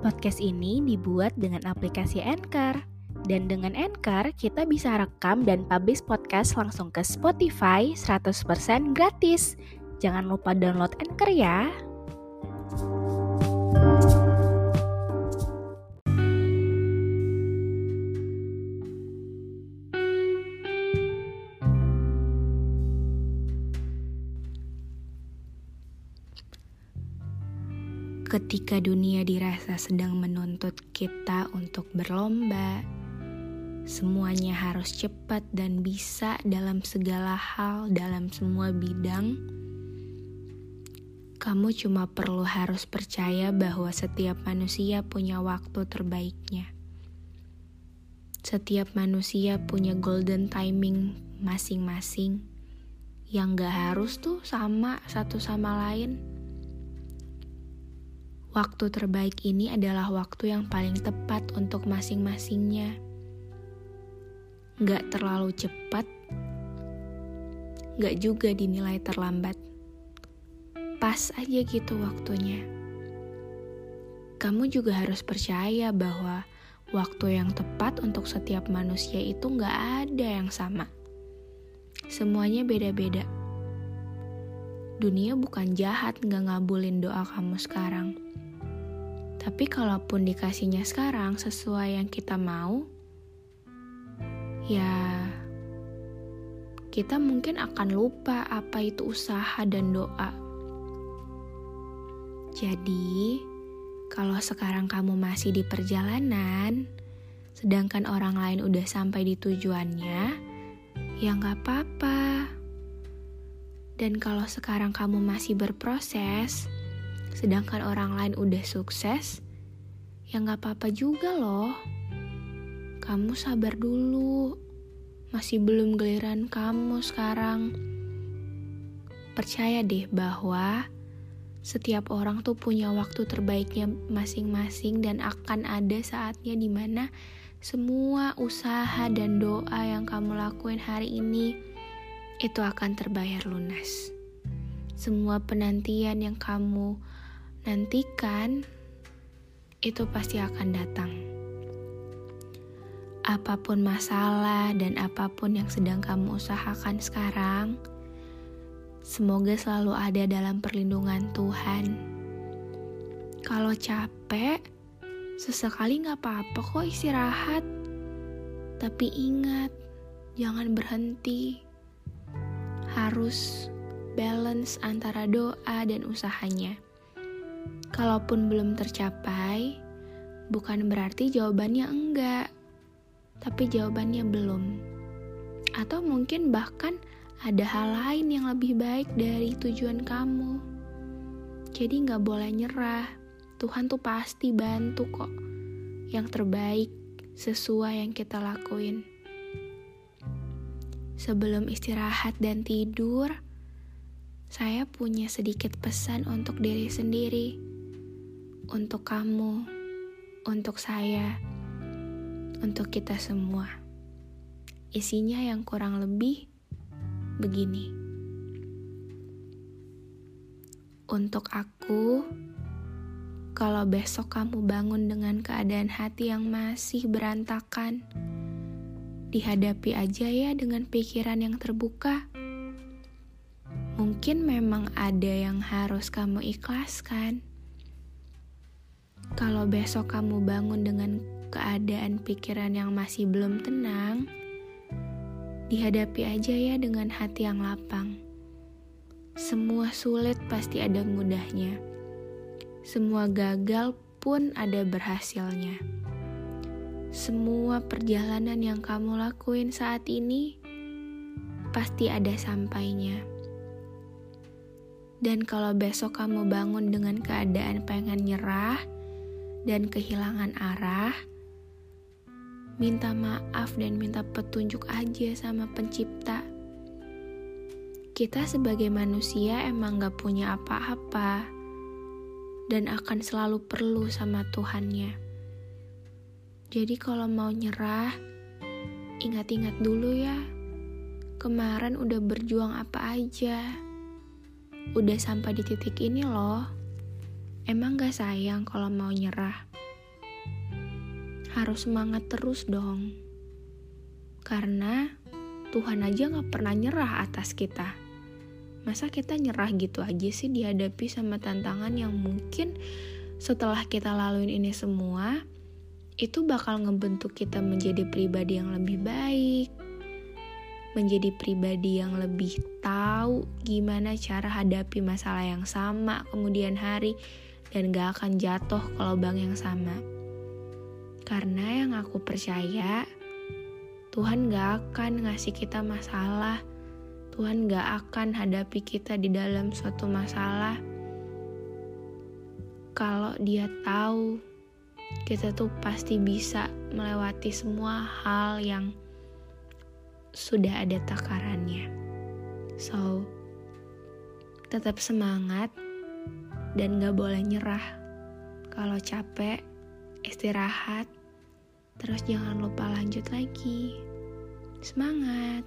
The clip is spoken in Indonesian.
Podcast ini dibuat dengan aplikasi Anchor. Dan dengan Anchor, kita bisa rekam dan publish podcast langsung ke Spotify 100% gratis. Jangan lupa download Anchor ya. Ketika dunia dirasa sedang menuntut kita untuk berlomba, semuanya harus cepat dan bisa dalam segala hal, dalam semua bidang. Kamu cuma perlu harus percaya bahwa setiap manusia punya waktu terbaiknya. Setiap manusia punya golden timing masing-masing yang gak harus tuh sama satu sama lain. Waktu terbaik ini adalah waktu yang paling tepat untuk masing-masingnya. Gak terlalu cepat, gak juga dinilai terlambat. Pas aja gitu waktunya. Kamu juga harus percaya bahwa waktu yang tepat untuk setiap manusia itu gak ada yang sama. Semuanya beda-beda. Dunia bukan jahat gak ngabulin doa kamu sekarang. Tapi kalaupun dikasihnya sekarang sesuai yang kita mau, ya kita mungkin akan lupa apa itu usaha dan doa. Jadi, kalau sekarang kamu masih di perjalanan, sedangkan orang lain udah sampai di tujuannya, ya nggak apa-apa. Dan kalau sekarang kamu masih berproses, sedangkan orang lain udah sukses, ya nggak apa-apa juga loh. Kamu sabar dulu, masih belum giliran kamu sekarang. Percaya deh bahwa setiap orang tuh punya waktu terbaiknya masing-masing dan akan ada saatnya di mana semua usaha dan doa yang kamu lakuin hari ini itu akan terbayar lunas. Semua penantian yang kamu nantikan itu pasti akan datang. Apa pun masalah dan apa pun yang sedang kamu usahakan sekarang, semoga selalu ada dalam perlindungan Tuhan. Kalau capek, sesekali nggak apa-apa kok istirahat. Tapi ingat, jangan berhenti. Harus balance antara doa dan usahanya. Kalaupun belum tercapai, bukan berarti jawabannya enggak, tapi jawabannya belum. Atau mungkin bahkan ada hal lain yang lebih baik dari tujuan kamu. Jadi nggak boleh nyerah. Tuhan tuh pasti bantu kok. Yang terbaik sesuai yang kita lakuin. Sebelum istirahat dan tidur, saya punya sedikit pesan untuk diri sendiri untuk kamu, untuk saya, untuk kita semua. Isinya yang kurang lebih begini. Untuk aku, kalau besok kamu bangun dengan keadaan hati yang masih berantakan, dihadapi aja ya dengan pikiran yang terbuka. Mungkin memang ada yang harus kamu ikhlaskan kalau besok kamu bangun dengan keadaan pikiran yang masih belum tenang, dihadapi aja ya dengan hati yang lapang. Semua sulit pasti ada mudahnya. Semua gagal pun ada berhasilnya. Semua perjalanan yang kamu lakuin saat ini pasti ada sampainya. Dan kalau besok kamu bangun dengan keadaan pengen nyerah dan kehilangan arah, minta maaf dan minta petunjuk aja sama Pencipta. Kita sebagai manusia emang gak punya apa-apa dan akan selalu perlu sama Tuhannya. Jadi kalau mau nyerah, ingat-ingat dulu ya. Kemarin udah berjuang apa aja. Udah sampai di titik ini loh. Emang gak sayang kalau mau nyerah? Harus semangat terus dong. Karena Tuhan aja gak pernah nyerah atas kita. Masa kita nyerah gitu aja sih dihadapi sama tantangan yang mungkin setelah kita laluin ini semua, itu bakal ngebentuk kita menjadi pribadi yang lebih baik, menjadi pribadi yang lebih tahu gimana cara hadapi masalah yang sama kemudian hari dan gak akan jatuh ke lubang yang sama. Karena yang aku percaya, Tuhan gak akan ngasih kita masalah. Tuhan gak akan hadapi kita di dalam suatu masalah kalau dia tahu kita tuh pasti bisa melewati semua hal yang sudah ada takarannya. So, tetap semangat dan gak boleh nyerah. Kalau capek, istirahat, terus jangan lupa lanjut lagi. Semangat!